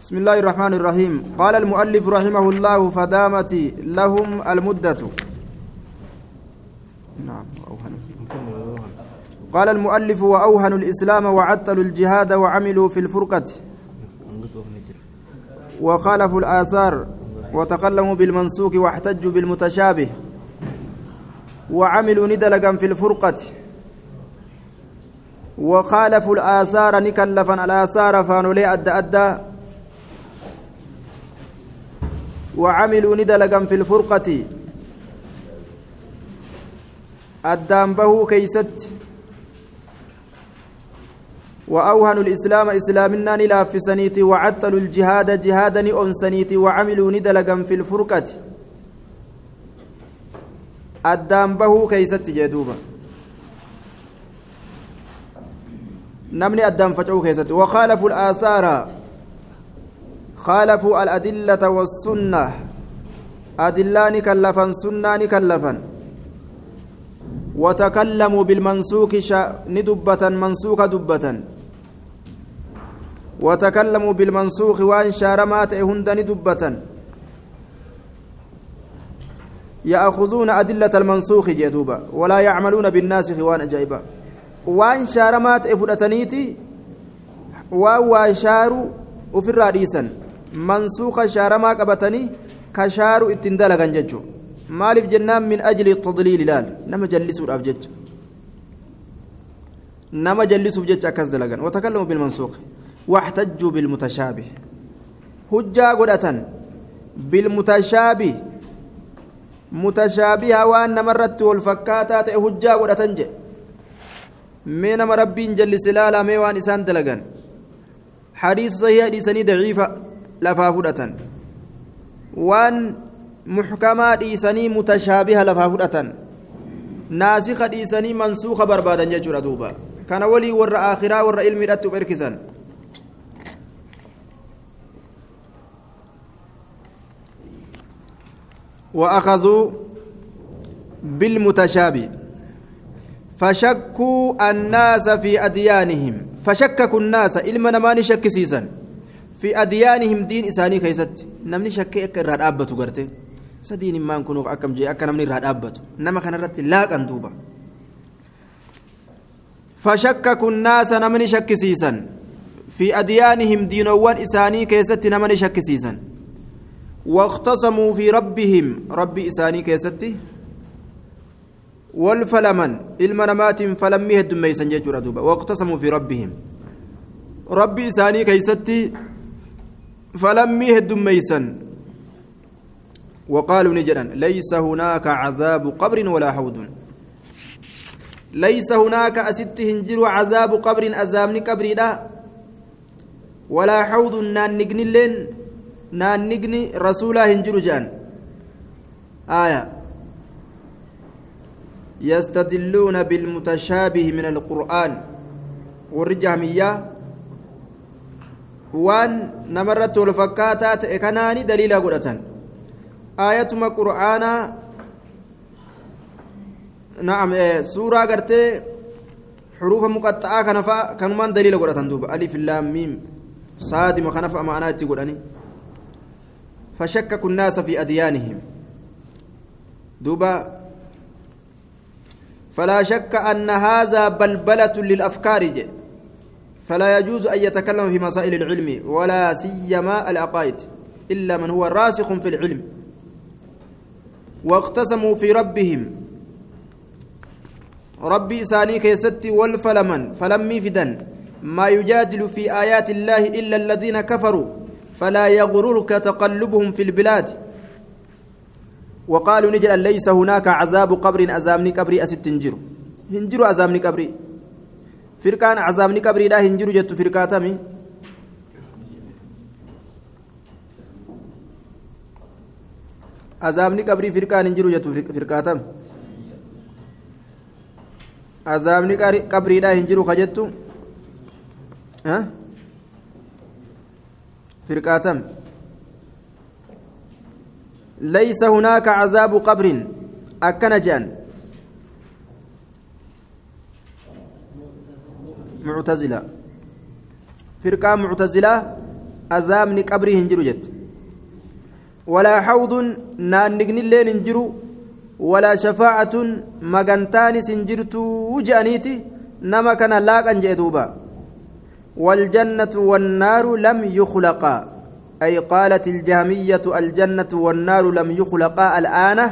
بسم الله الرحمن الرحيم. قال المؤلف رحمه الله فدامت لهم المدة. نعم قال المؤلف وأوهنوا الإسلام وعطلوا الجهاد وعملوا في الفرقة. وخالفوا الآثار وتكلموا بالمنسوك واحتجوا بالمتشابه. وعملوا ندلقا في الفرقة. وخالفوا الآثار نكلفا الآثار فانولي أدى أدى. وعملوا ندلقا في الفرقة. أدام به كيست. وأوهنوا الإسلام إسلامنا نلافسنيتي وعطلوا الجهاد جهادا أنسنيتي وعملوا ندلقا في الفرقة. أدام به كيست جدوبا. نمني أدام فجعوا كيست. وخالفوا الآثار. خالفوا الأدلة والسنة. أدلان كلفا سنان كلفا وتكلموا بالمنسوك ندبة منسوك دبة. وتكلموا بالمنسوخ وان شارمات هند ندبة. يأخذون أدلة المنسوخ جدوبا ولا يعملون بالناسخ وان أجائبا وان شارمات إفرتنيتي وان شاروا وفي الرئيسا منسوخ شارما قبتني كشاروا اتندلقا ججو. مالف جنان من أجل التضليل لال. نما جلسوا الأبجج نما جلسوا بجج أكز دلقا وتكلموا بالمنسوخ. واحتجوا بالمتشابه. هجا قدة بالمتشابه. متشابه وأن مرت والفكاتات هجا قدة جي. من ربين جل سلالا ميوان إسان دلقا حديث صحيح ديسني ضعيفة. لفا فدة وان محكما ديسني متشابه لفا فدة ناسخ ديسني منسوخ بربادا جيشورا دوبا كان ولي ور آخرا ور علمي رتب إركسا وأخذوا بالمتشابه فشكوا الناس في أديانهم فشككوا الناس إلما نماني شك سيسا في أديانهم دين إساني كيست. نمني شك إكر راد أبتو قرتي سدين ما نكونوا أكم جي أكا نمني راد أبتو. نما كان رد لا كنتوبة فشككوا الناس نمني شك سيسا في أديانهم دينوان إساني كيست نمني شك سيسا واختصموا في ربهم. ربي إساني كيستي والفلمن. المنامات فلميه الدميسن جيجورا دوبا واقتسموا في ربهم. ربي إساني كيستي فلميه الدميسن وقالوا نجدا ليس هناك عذاب قبر ولا حوض. ليس هناك أست هنجر عذاب قبر أزامني قبري لا ولا حوض نان نجن اللين naannigni rasuulaa hin jiru jedhan آية. يستدلون بالمتشابه من القرآن. والرجامية وان نمرت الفكاتات كناني دليل قرأة آية قرآنا نعم سورة قرتي حروف مقطعة كنفا كنمان دليل قرأة دوب ألف لام ميم صاد مخنفة معناه تقول فشككوا الناس في أديانهم دوبا فلا شك أن هذا بلبلة للأفكار جي فلا يجوز أن يتكلم في مسائل العلم ولا سيما العقائد إلا من هو راسخ في العلم. واقتسموا في ربهم. ربي إساني كيستي والفلمن فلم فدن ما يجادل في آيات الله إلا الذين كفروا فلا يغررك تقلبهم في البلاد. وقالوا نجل ليس هناك عذاب قبر أزامني قبري أست هنجر هنجر أزامني قبري. فرقان عذابني قبري لا هنجر جت فرقاتمي عذابني قبري فرقان هنجر جت فرقاتم عذابني قبري لا هنجر خجت ها فرقاتم ليس هناك عذاب قبر أكنجان معتزلة فرقة معتزلة jiru jette walaa xawdun naannignilleen hin jiru walaa shafaacatun magantaanis hin jirtuu je'aniiti nama kana laaqan je'e duuba والجنة والنار لم يخلقا أي قالت الجهمية الجنة والنار لم يخلقا الآن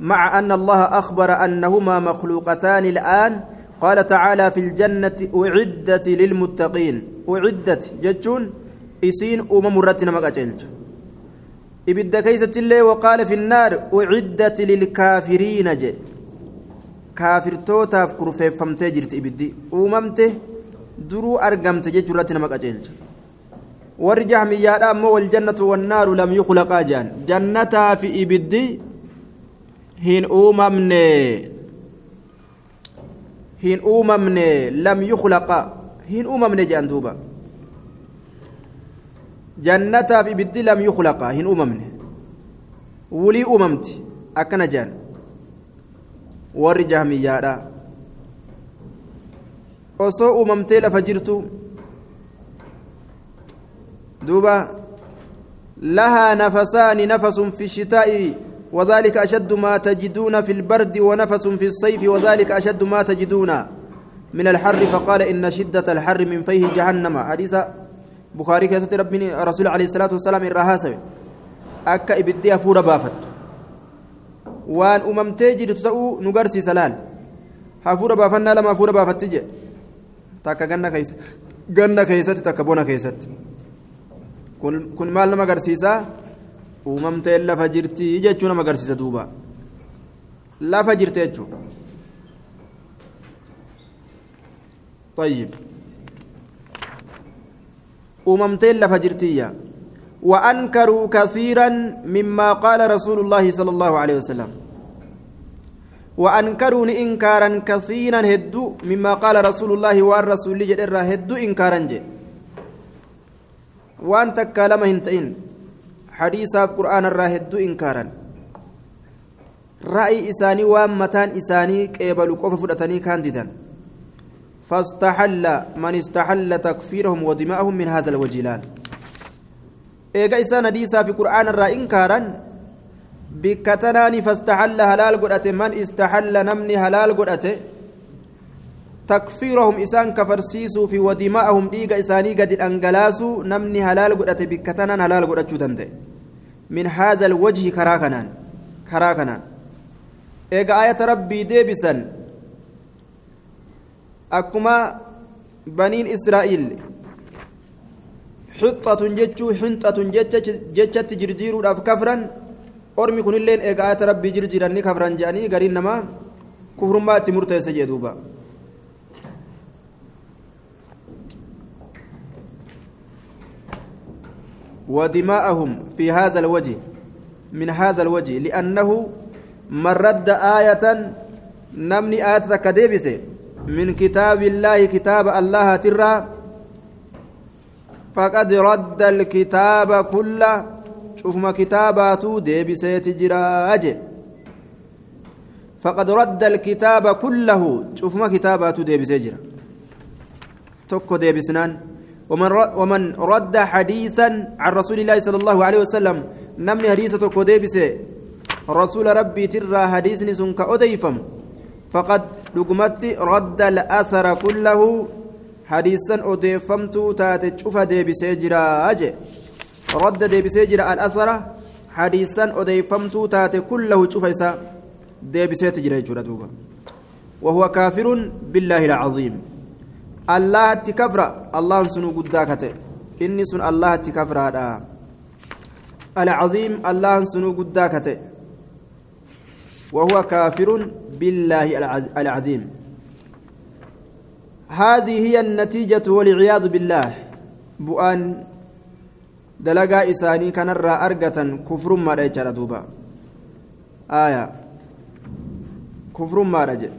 مع أن الله أخبر أنهما مخلوقتان الآن قال تعالى في الجنة أعدت للمتقين. أعدت جتون إسين أمم رتنا مقاتلج إبدا كيسة الله وقال في النار أعدت للكافرين جي. كافر توتاف كرفيف فمتي جرت إبدي. أممته درو أرقمت جتون رتنا مقاتلج ورجع ميادا أمو والجنة والنار لم يخلقا جان. جنتها في إبدي هين أممني uumamne lam yuklaqa hin uumamne jedhan duuba jannataaf ibiddi lam yuklaqa hin uumamne wulii uumamti akkana jedhan warri jahmiyyaadha osoo uumamtee lafa jirtu duuba lahaa nafasaani nafasun fi shitaa'i وذلك أشد ما تجدون في البرد ونفس في الصيف وذلك أشد ما تجدون من الحر. فقال إن شدة الحر من فيه جهنم. حديث بخاري كيسة ربي رسول عليه الصلاة والسلام الرهاسة أكا إبدي أفور بافت. وان أممتي جد تسأو نقرسي سلال. هفور بافنا لما أفور بافت تجي. تاكا جنة كيسة. جنة كيسة تاكا بونا كيسة. كن مال لما قرسيسا؟ Uumamteen lafa jirtii jechuu nama agarsiisa duuba. Lafa jirte jechuu طيب uumamteen lafa jirtiyya وأنكروا كثيرا مما قال رسول الله صلى الله عليه وسلم وأنكروا إنكارا كثيرا هدو مما قال رسول الله والرسول جدر هدو إنكارا جي وأن تكلم هنتين hadiisaaf qur'aana irraa hedduu inkaaran. Ra'ii isaanii waan mataan isaanii qeebalu qofa fudhatanii kaan didan. فاستحل من استحل تكفيرهم ودماءهم من هذا الوجه لال إيجا إسان ديسا في قرآن الرا إنكارا بكتناني فاستحل هلال قرأته من استحل نمني هلال قرأته تكفيرهم إسان كفرسيسو في ودماءهم ديغا إساني قد الأنقلاسو نمني هلال قرأت بكتنا هلال قرأت دندي من هذا الوجه كراكنان كراكنان إيغا آية ربي ديبسا أكما بنين إسرائيل حطة جتشو حنطة جتشت جرجيرو داف كفرا أرمي كن اللين إيغا آية ربي جرجيرا كفرا جاني غرين نما كفر ما تمرتي سجدوبا ودماءهم في هذا الوجه من هذا الوجه لأنه من رد آية نمني آية كديبسه من كتاب الله كتاب الله ترى فقد رد الكتاب كله شوف ما كتاباته ديبسه تجراج فقد رد الكتاب كله شوف ما كتاباته ديبسه جرا توكو ديبسنان ومن ومن رد حديثا عن رسول الله صلى الله عليه وسلم نمني حديثة كوديبس رسول ربي ترى حديث نسون كأديفم فقد لقمت رد الأثر كله حديثا أديفمت تاتشوف ديبس جراج رد ديبس جرا الأثر حديثا أديفمت تات كله شوف ديبس جرا وهو كافر بالله العظيم. Allahatti kafra allahan sunu guddaa kate inni sun allahatti kafraadha alcaziim allahan sunuu guddaa kate وهو كافر بالله العظيم هذه هي النتيجة والعياذ بالله بؤان دلقا إساني كان أرقة كفر ما دوبا آية كفر ما رجل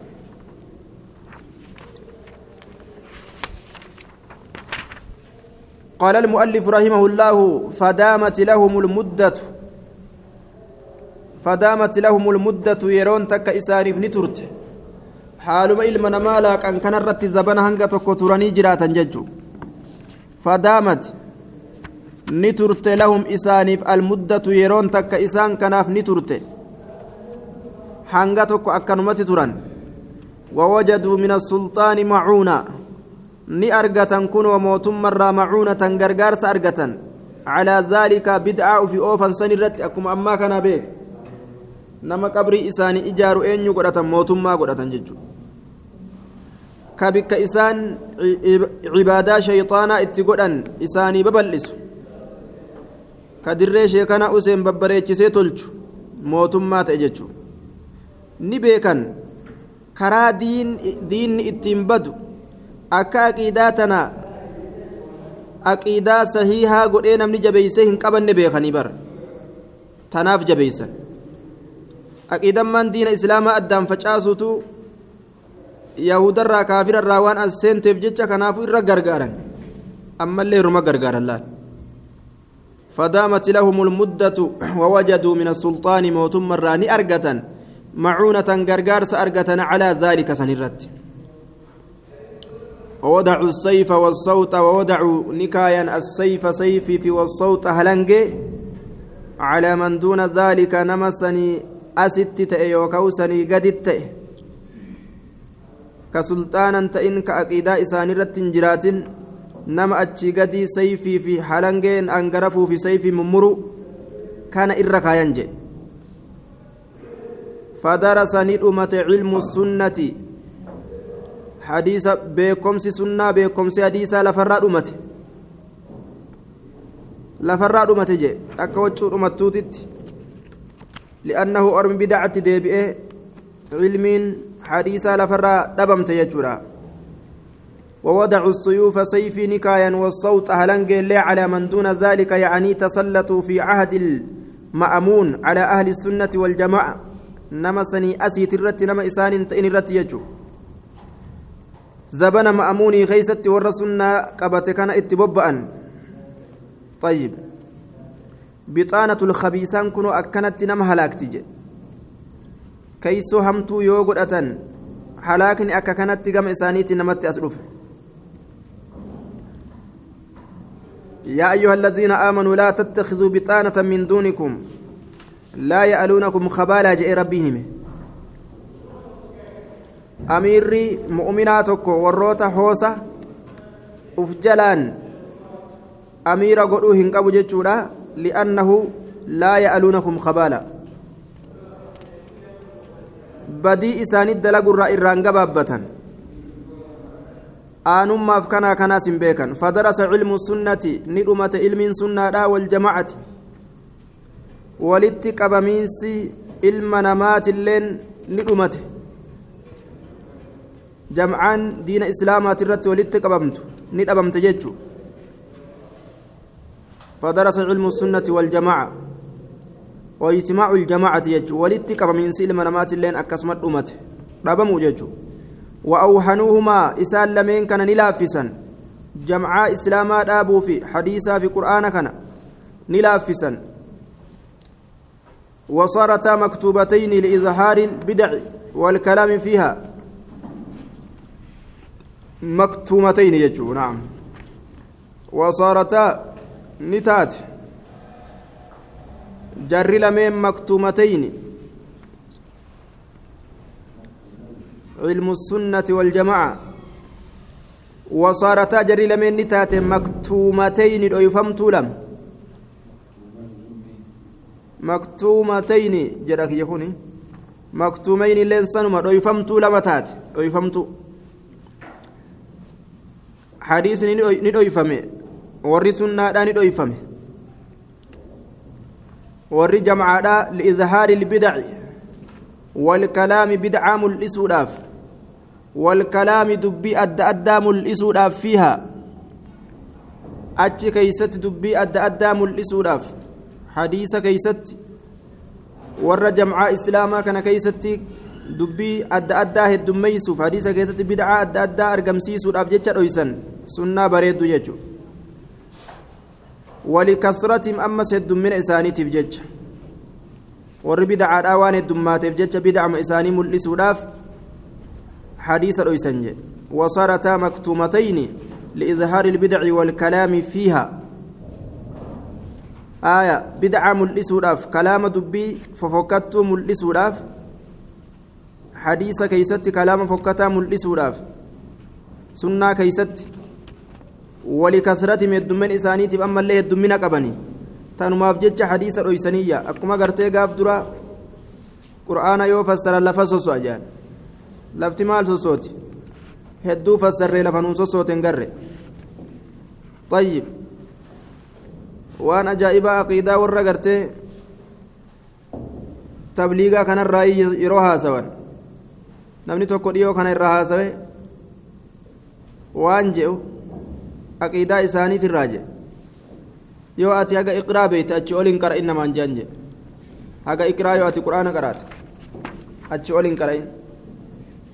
قال المؤلف رحمه الله فدامت لهم المدة فدامت لهم المدة يرون تك إسانيف نترت. حالما إلما نمالا كان كان الرت زبنا هنگا تكو تراني جراتا ججو فدامت نترت لهم إسانيف المدة يرون تك إسان كناف نترت. حنغتك أكنمت تران ووجدوا من السلطان معونة ni argatan kun mootummarraa macuunatan gargaarsa argatan. Calaa zaalika bid'aa ufi oofan san irratti akkuma ammaa kana beek. Nama qabrii isaanii ijaaru eenyu godhatan mootummaa godhatan jechuudha. Ka bikka isaan cibaadaa shayxaanaa itti godhan isaanii babal'isu. Ka dirree sheekana useen babbareechisee tolchu mootummaa ta'e jechuudha. Ni beekan. Karaa diinni ittiin badu akka aqiidaa tana aqiidaa sahiihaa godhee namni jabeeysee hin qabanne beekanii bara tanaaf jabeeysan aqiidammaan diina islaamaa addaan facaasutu yahudarraa kaafirarraa waan as seenteef jecha kanaafuu irra gargaaran ammallee irruma gargaaran laal فدامت لهم المدة ووجدوا من السلطان موتم الراني أرقة معونة غرغارس أرقة على ذلك سنرت ووضعوا السيف والصوت ووضعوا نكايا السيف سيفي في والصوت هلنجي على من دون ذلك نمسني أست تأي وكوسني قدت كسلطانا تئن كأقيدا إسان رت نما أتشي قدي سيفي في هلنجين أنقرفوا في سيفي ممرو كان إركا ينجي. فدرس ندمة علم السنة beekomsi sunnaa beekomsi hadiisaa lafarraa dhumate lafarraa dhumate jee akka waccuu dhumattuutitti li'annahu ormi bidacatti deebi'ee cilmiin hadiisaa lafarraa dhabamte jechuudha ووضعوا السيوف سيف نكايا والصوت أهلنج اللي على من دون ذلك يعني تسلطوا في عهد المأمون على أهل السنة والجماعة نمسني أسيت الرت نما إسان تئن الرت يجو زبنا مأموني خيست والرسولنا قبت كان اتببأن. طيب. بطانة الخبيثان كنوا أكنت نم هلاكتج كيسو همتو يوغد أتن. هلاكني أكا كانت قم إسانيتي نمت أسلوف. يا أيها الذين آمنوا لا تتخذوا بطانة من دونكم. لا يألونكم خبالا جاء ربهم. Amiirri mu'minaa tokko warroota hoosa uf jalaan amiira godhuu hin qabu jechuudha. Li'annahu laa ya'aluunakum kabaala badii isaanit dalagurraa irraan gabaabbatan. Aanummaaf kanaa kanaas hin beekan. Fadarasa cilmu sunnati ni dhumate ilmiin sunnaadha waljamacati walitti qabamiinsi ilma namaatilleen ni dhumate jamcaan diina islaamaati irratti walitti qabamtu ni dhabamte فدرس علم السنة والجماعة واجتماع الجماعة يجو ولدت من سلم نمات اللين أكسمت أمته ربمو يجو وأوهنوهما إسال لمن كان نلافسا جمعاء إسلاما دابوا في حديثا في قرآن كان نلافسا وصارتا مكتوبتين لإظهار البدع والكلام فيها مكتومتين يجو نعم. وصارتا نتات. جر لمن مكتومتين. علم السنة والجماعة. وصارتا جر لمن نتات مكتومتين يفهمت لم؟ مكتومتين جرك يكوني. مكتومين لين سنما يفهمت لما تات؟ يفهمت hadiisni ni dhoyfame warri sunnaadhaa ni dhoyfame warri jamcaadhaa liizhaari ilbidaci walkalaami bidcaa mul'isuudhaaf walkalaami dubbii adda addaa mul'isuudhaaf fiihaa achi keeysatti dubbii adda addaa mul'isuudhaaf hadiisa keeysatti warra jamcaa islaamaa kana keeysatti dubbii adda addaa heddummeeysuuf hadiisa keessatti bidcaa adda addaa argamsiisuudhaaf jecha dhoysan sunnaa bareeddu jechuudha walikasratihim ammas heddummina isaaniitiif jecha warri bidacaadhaa waan heddummaateef jecha bidacama isaanii mul'isuudhaaf hadiisa dhoysan jedhe وصارتا مكتومتين لإظهار البدع والكلام فيها aaya bid'aa mul'isuudhaaf kalaama dubbii fofokkattuu mul'isuudhaaf hadiisa keeysatti kalaama fokkataa mul'isuudhaaf sunnaa keeysatti walikasratim heddummen isaaniitiif ammallee heddummina qabanii tanumaaf jecha hadiisa dhoysaniyya akkuma gartee gaaf dura qur'aana yoo fassara lafa soso'a jedhan lafti maal sosooti hedduu fassarree lafa nuun sosooten garre طيب waan ajaa'ibaa aqiidaa warra gartee tabliigaa kanarraa yeroo haasawan namni tokko dhiyoo kana irraa haasawe waan je'u Aqiidaa isaaniitirraa jedhe yoo ati haga iqraa beeyte achi ol hin qara'in namaan jean jedhe haga iqraa yoo ati quraana qaraate achi ol hin qara'in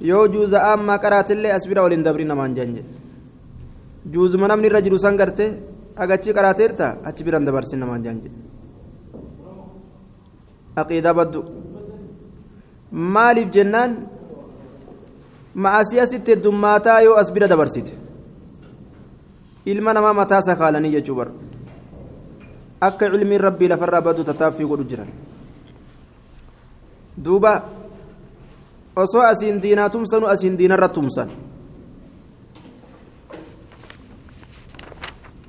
yoo juuza ammaa qaraatillee as bira ol hin dabrin namaan jean jedhe juuzuma namni irra jiru san gartee agachi qaraateerta achi biran dabarsin namaan jean jedhe aqiidaa baddu maaliif jennaan ma'asii asitti heddummaataa yoo as bira dabarsite ilma namaa mataa sakaalanii jechuu bara akka cilmiin rabbii lafarraa baddu tattaaffii godhu jiran duuba osoo asiin diinaa tumsanu asiin diinarra tumsan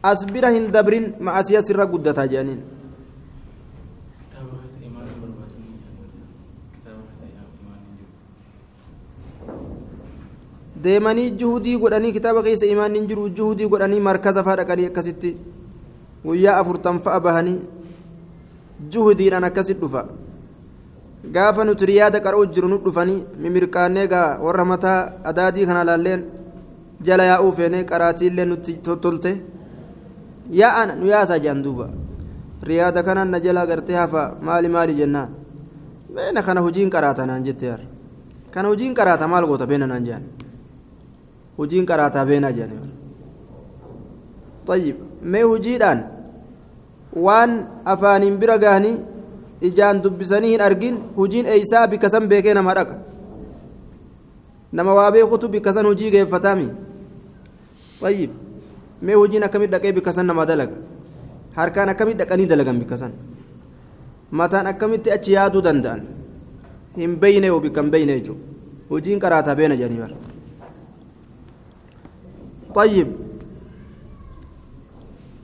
as bira hin dabrin ma'asiya sirra guddataa jedhaniin deemanii juhudii godhanii kitaaba keessa imaan hin jiru juhudii godhanii markaza faa dhaqanii akkasitti guyyaa afurtan fa'a bahanii juhudiidhaan akkasit dhufa gaafa nuti riyaada qara'u jiru nu dhufanii mimirqaannee gaa warra mataa adaadii kana laalleen jala yaa'uu feenee qaraatiillee nutti tolte yaa'an nu yaasaa jedhan duuba riyaada kanaan na jala gartee hafa maali maali jennaan beena kana hojiin qaraata naan jette kana hojiin qaraata maal goota beena naan jedhan hojiin qaraataa beenaa jedhan طيب mee hojiidhaan waan afaaniin bira gahanii ijaan dubbisanii hin argin hojiin eeysaa bikka san beekee nama dhaqa nama waa beekutu bikka san hojii geeffataami طيب mee hojiin akkamit dhaqee bikka san nama dalaga harkaan akkamit dhaqanii dalagan bikka san mataan akkamitti achi yaaduu danda'an hin beyne yoo bikka hin beyne jechuudha hojiin qaraataa beena jedhanii bara طيب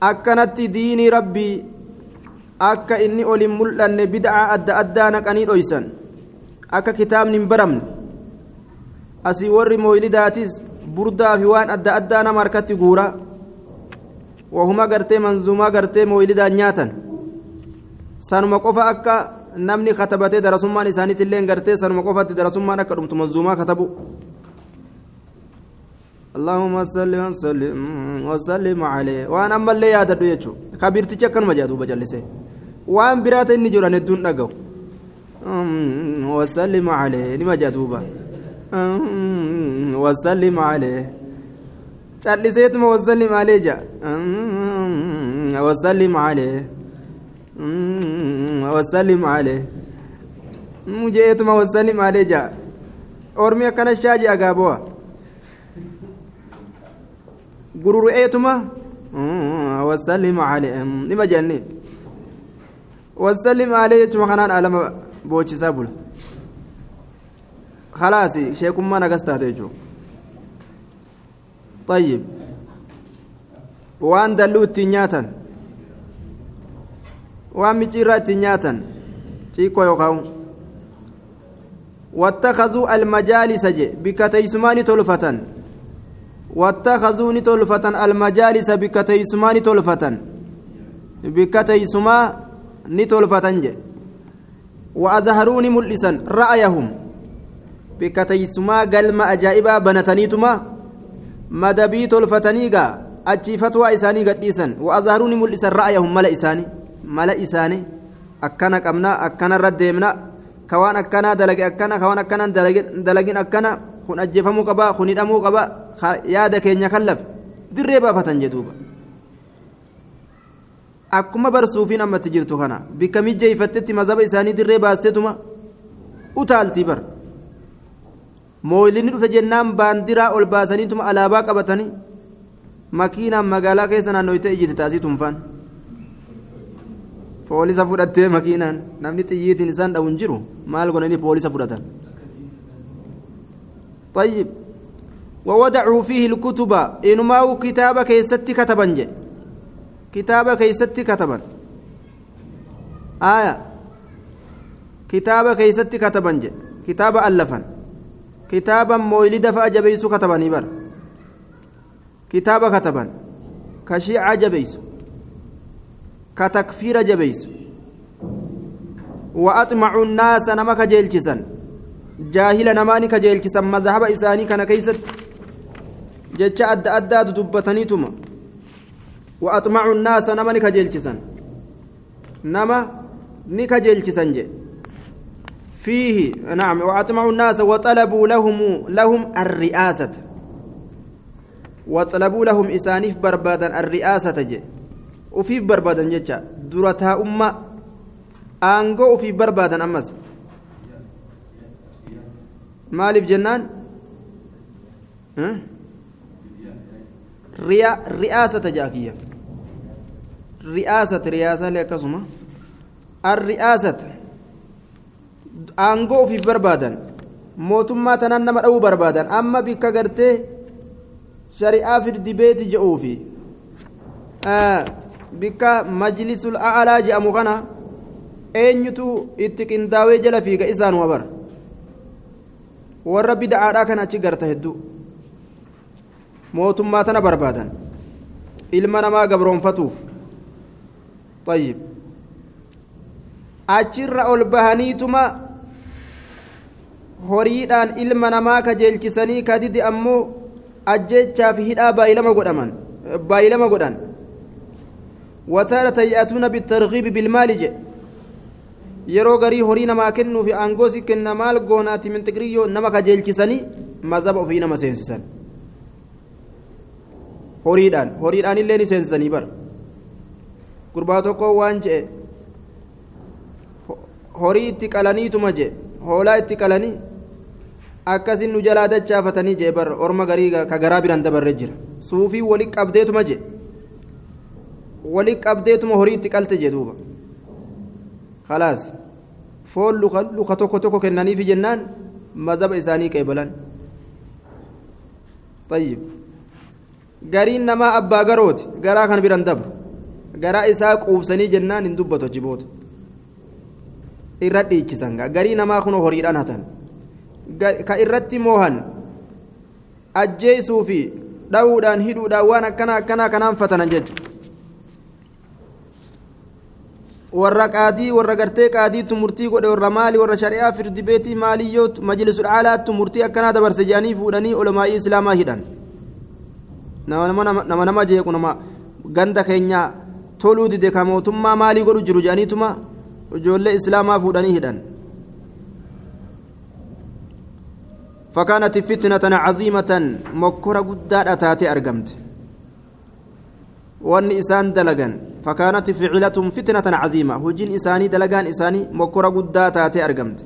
akkanatti diinii rabbii akka inni ol hin mul'anne bid'aa adda addaa naqanii dhoysan akka kitaabni hin baramne asii warri mooylidaatis burdaa fi waan adda addaa nama harkatti guura wahuma gartee manzuumaa gartee mooylidaan nyaatan sanuma qofa akka namni katabatee darasummaan isaaniitillee gartee sanuma qofatti darasummaan akka dhumtu manzuumaa katabu اللهم صل وسلم وسلم عليه وأنا اما اللي يا ددو يچو خبيرتي كان ما جادو بجلسه وان برات اني جران الدون دغو وسلم عليه لما جادوبا وسلم عليه calliseetuma wasallim alee ja wasallim alee wasallim alee mujeetuma wasallim alee ja ormi akkana shaaji agaabo'a gururu'eetuma wasallim alee nima jenne wasallim alee jechuma kanaan alama boochisaa bula khalaasi sheekummaan agas taate jechuudha طيب waan dalluu ittiin nyaatan waan micciirraa ittiin nyaatan ciikkoo yookaan wattakazuu almajaalisa je bikka teeysumaa ni tolfatan ni tolfatan bikka teeysumaa ni tolfatan je وأظهروا ملئسا رأيهم بكتيسما قلم أجائبا بنتنيتما achii fatwaa isaanii gadhiisan wa'azhaaruu ni mul'isan ra'ayahum mala isaanii mala isaanii akkana qabna akkana irra deemna kawaan akkanaa dalage akkana kawaan akkanaan dalagin akkana kun ajjeefamuu qaba kun hidhamuu qaba yaada keenya kan lafe dirree baafatan jedhuuba akkuma barsuufiin ammatti jirtu kana bikka mijjeeyfattetti mazaba isaanii dirree baasteetuma utaaltii bara. Mooylinni dhufe jennaan baandiraa ol baasaniituma alaabaa qabatanii makiinaan magaalaa keessa naannoyte ijjite taasii tunfaan poolisa fudhattee makiinaan namni xiyyiitiin isaan dhawun jiru? Maal godhanii poolisa fudhatan طيب. ووضعوا فيه الكتب. إنما كتاب كيست كتبا كتاب كيست كتبا. آية. كتاب كيست كتبا كتاب ألفا. كتابا مولد فأجبيس كتبا نبر كتاب كتبا. كشيعة جبيس كتكفير جبيس وأطمع الناس جاهل نماني كجيلكسا مذهب إساني كان كيست جتش أدى أدى دبتنيتما وأطمع الناس نماني كجيلكسا نما نكجيلكسا جي فيه نعم وأطمع الناس وطلبوا لهم لهم الرئاسة وطلبوا لهم إسانيف بربادا الرئاسة جي ufiif barbaadan jecha dura taa'ummaa aangoo ufiif barbaadan ammas maaliif jennaan? Ri'aasata jaakiyya ri'aasata riyaasalee akkasuma. Arri'aasata aangoo ufiif barbaadan mootummaa tanaan nama dha'uu barbaadan amma bikka gartee shari'aa firdi beeti je'uufi bikka majlisul a'laa jedhamu kana eenyutu itti qindaawee jala fiiga? Isaanuma bara warra bida'aadhaa kana achi garta hedduu mootummaa tana barbaadan ilma namaa gabroonfatuuf طيب achirra ol bahaniituma horiidhaan ilma namaa kajeelchisanii kadidi ammoo ajjeechaaf hidhaa baay'ilama godhaman baay'ilama godhan وتارة يأتون بالترغيب بالمال جي yeroo garii horii namaa kennuu fi aangoo si kenna maal goonaati min xiqriyyoo nama kajeelchisanii mazaba ofii nama seensisan horiidhaan horiidhaan illee ni seensisanii bara gurbaa tokko waan je'e horii itti qalaniituma je hoolaa itti qalanii akkasin nu jalaa dachaafatanii jee bara orma garii ka garaa biraan dabarre jira suufii wali qabdeetuma je wali qabdeetuma horii itti qalte jee duuba khalaas foon luka tokko tokko kennaniifi jennaan mazaba isaanii qeebalan طيب namaa abbaa garooti garaa kan biran dabru garaa isaa quubsanii jennaan hin dubbatu jiboota irra dhiichisan garii namaa kun horiidhaan hatan ka irratti moohan ajjeesuu fi dha'uudhaan hidhuudhaan waan akkana akkanaa kanaan fatanan jechuudha warra qaadii warra gartee qaadiitu murtii godhe warra maali warra shari'aa firdi beetii maaliyyootu majlisul caalaattu murtii akkanaa dabarse jedhanii fuudhanii olamaa'ii islaamaa hidhan nama nama jeequ nama ganda keenya toluu dide ka mootummaa maalii godhu jiru jedhaniituma ijoollee islaamaa fuudhanii hidhan فكانت فتنة عظيمة مكرة قداد أتاتي أرقمت وأن إسان دلقان فكانت فعلتهم فتنة عظيمة. هجين إساني دلقان إساني مكرة أتاتي أرقمت.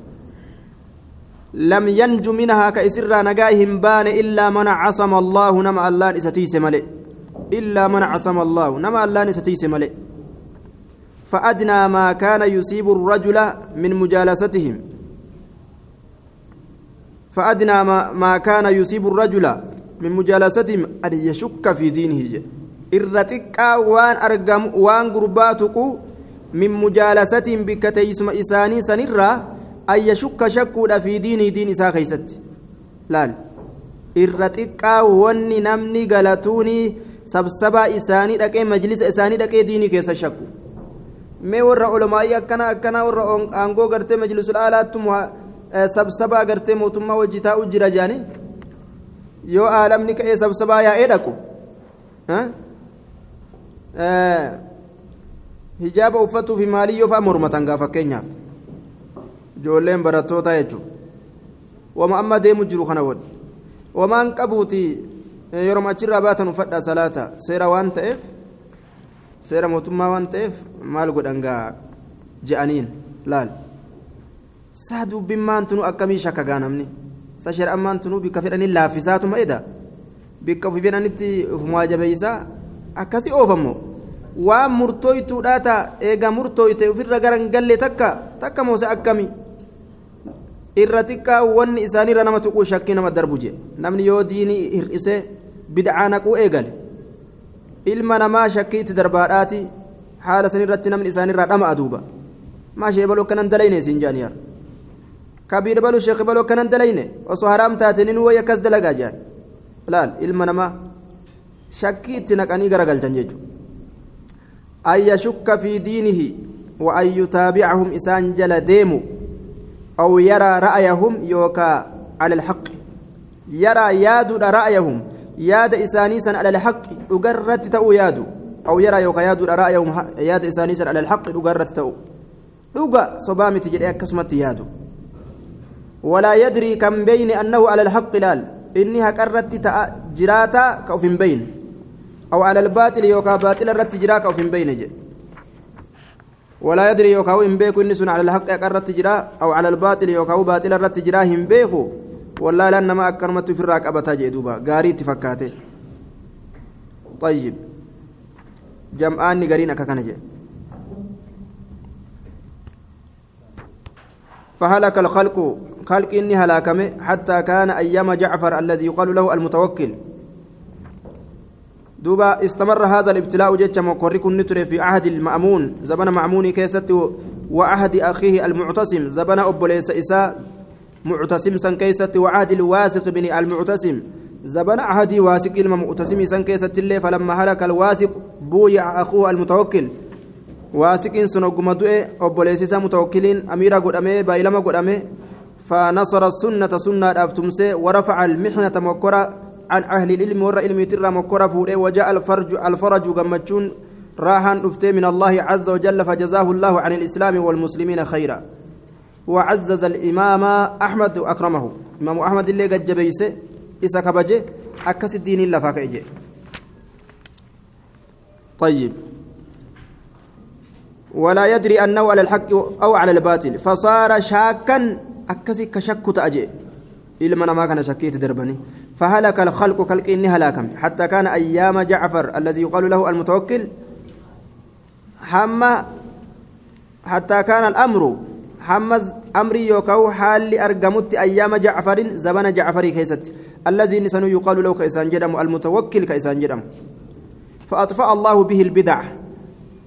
لم ينج منها كإسر نجاهم بان إلا من عصم الله نمأ الله إستيس ملئ. إلا من عصم الله نمأ الله إستيس ملئ. فأدنى ما كان يصيب الرجل من مجالستهم. فأدنى ما, كان يصيب الرجل من مجالستهم أن يشك في دينه. إرتك وان أرقم وان قرباتك من مجالستهم بكتيسم إساني سنرا أن يشك شك في دينه دين إسا خيست لال إرتك وان نمني قلتوني سبسبا إساني لكي مجلس إساني لكي ديني كيس شكو mee warra olamaa'ii akkana akkana warra aangoo gartee majlisul aalaattu sabsabaa gartee mootummaa wajji taa'u jira jaani yoo aalamni ka'ee sabsabaa yaa'ee dhaqu hijaaba uffatuu fi maalii yoo fa'a mormatan gaa fakkeenyaaf ijoolleen barattootaa jechuudha wama amma deemu jiru kana godhe wamaan qabuuti yeroo achirraa baatan uffadhaa salaata seera waan ta'eef seera mootummaa waan ta'eef maal godhan gaa je'aniin laal saa dubbiin maantunu akkamii shakka gaa namni sa shari'aan maantunu bikka fedhanii laaffisaatuma eda bikka ofii fedhanitti ofumaa jabeeysaa akkasii oofammoo waan murtooytuudha taa eega murtooyte ofirra garan galle takka takka moose akkami irra xiqqaa wanni isaanirra nama tuquu shakkii nama darbu jee namni yoo diinii hir'isee bid'aa naquu eegale ilma namaa shakkii itti darbaadhaati haala sanirratti namni isaanirraa dhama aduuba maa shee baloo akkanan dalayne siin jaaniyaar kabiir baluu sheekh baloo akkanan dalayne osoo haraam taate nin wayi akkas dalagaa jaan laal ilma namaa shakkii itti naqanii garagalchan jechuudha. أن يشك في دينه وأن يتابعهم إسان جل ديمو أو يرى رأيهم يوكا على الحق يرى ياد رأيهم ياد إسانيسا على الحق أقرت تأو ياد أو يرى يوكا ياد رأيهم ياد إسانيسا على الحق أقرت تأو أقا صبامي تجري كسمت ياد ولا يدري كم بين أنه على الحق لال إنها قرت جراتا كوف بين أو على الباطل يوكا باطل الرت أو في بين ولا يدري يوكا إن بيكو إن على الحق أقرت جرا أو على الباطل يوكا باطل الرت جرا هم بيكو والله لأن ما أكرمت في الراك أبتا جئدوبا غاري تفكاته. طيب. جمعان قرين أكاكنا جئ فهلك الخلق. خلق إني هلاكمه حتى كان أيام جعفر الذي يقال له المتوكل. دوبا استمر هذا الابتلاء جج مقرك النتر في عهد المأمون. زبن مأمون كيست وعهد أخيه المعتصم. زبن أبوليس إساء معتصم سن كيست وعهد الواثق بن المعتصم. زبن عهد واثق المعتصم سن كيست اللي فلما هلك الواثق بويع أخوه المتوكل. واثق سنقم دوئ أبوليس إساء متوكلين أميرا قدامي بايلما قدامي فنصر السنة سنة أفتمسي ورفع المحنة مكرة. عن أهل العلم ور علم ترى مكرة فوره وجاء الفرج الفرج جمتشون راهن أفتي من الله عز وجل فجزاه الله عن الإسلام والمسلمين خيرا. وعزز الإمام أحمد أكرمه. إمام أحمد اللي قد جبيسه إسا كبجه أكس الدين إلا فاكيجي طيب. ولا يدري أنه على الحق أو على الباطل. فصار شاكا أكسي كشك تأجي إلما ما كان شكيت دربني. فهلك الخلق خلق إني هلاكم. حتى كان أيام جعفر الذي يقال له المتوكل حما حتى كان الأمر حمز أمري يوكو حال أرقمت أيام جعفر زمن جعفر كيست. الذي نسن يقال له كيسان جدم المتوكل كيسان جدم. فأطفأ الله به البدع.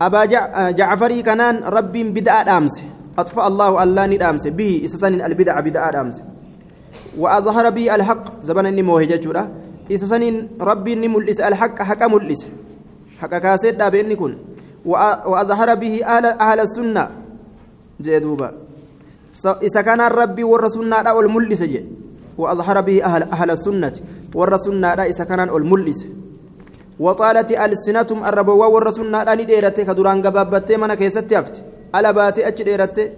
أبا جعفر كانان رب بدع أمس أطفأ الله الله ندامس. به إسسان البدع بدع أمس وأظهر به الحق. زبن إني موهجة جورا إسسن ربي إني ملئس الحق حق ملئس حق كاسد بإني كن. وأظهر به أهل, أهل السنة. جدوبا إذا كان ربي والرسول لا والملئس جي وأظهر به أهل, أهل السنة. والرسول لا إذا كان الملئس وطالت ألسنتهم الربوا والرسول لا نديرته كدران قبابته من كيست ألا باتي ديرته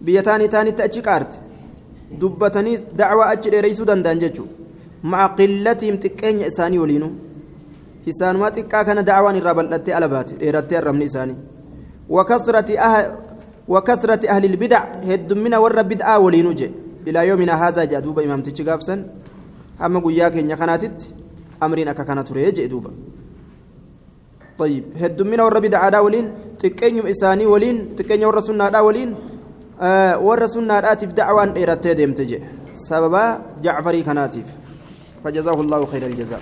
بيتاني تاني تأجي كارت. Dubbatanii dacwaa achi dheereysuu danda'an jechuudha maca qillatiim xiqqeenya isaanii waliinu isaanumaa xiqqaa kana dacwaan irraa bal'attee ala baate dheerattee arrabni isaanii wakasrati ahli ilbidac heddummina warra bid'aa waliinu je ilaa yoomina haazaa jedha duuba imaamtichi gaafsan hamma guyyaa keenya kanaatitti amriin akka kana ture jedhe duuba طيب هدمنا ور بدعادا ولين تكينيم إساني ولين تكينيم ور سنادا ولين warra sunnaadhaatiif dacwaan dheerattee deemte jedhe sababa jacfarii kanaatiif فجزاه الله خير الجزاء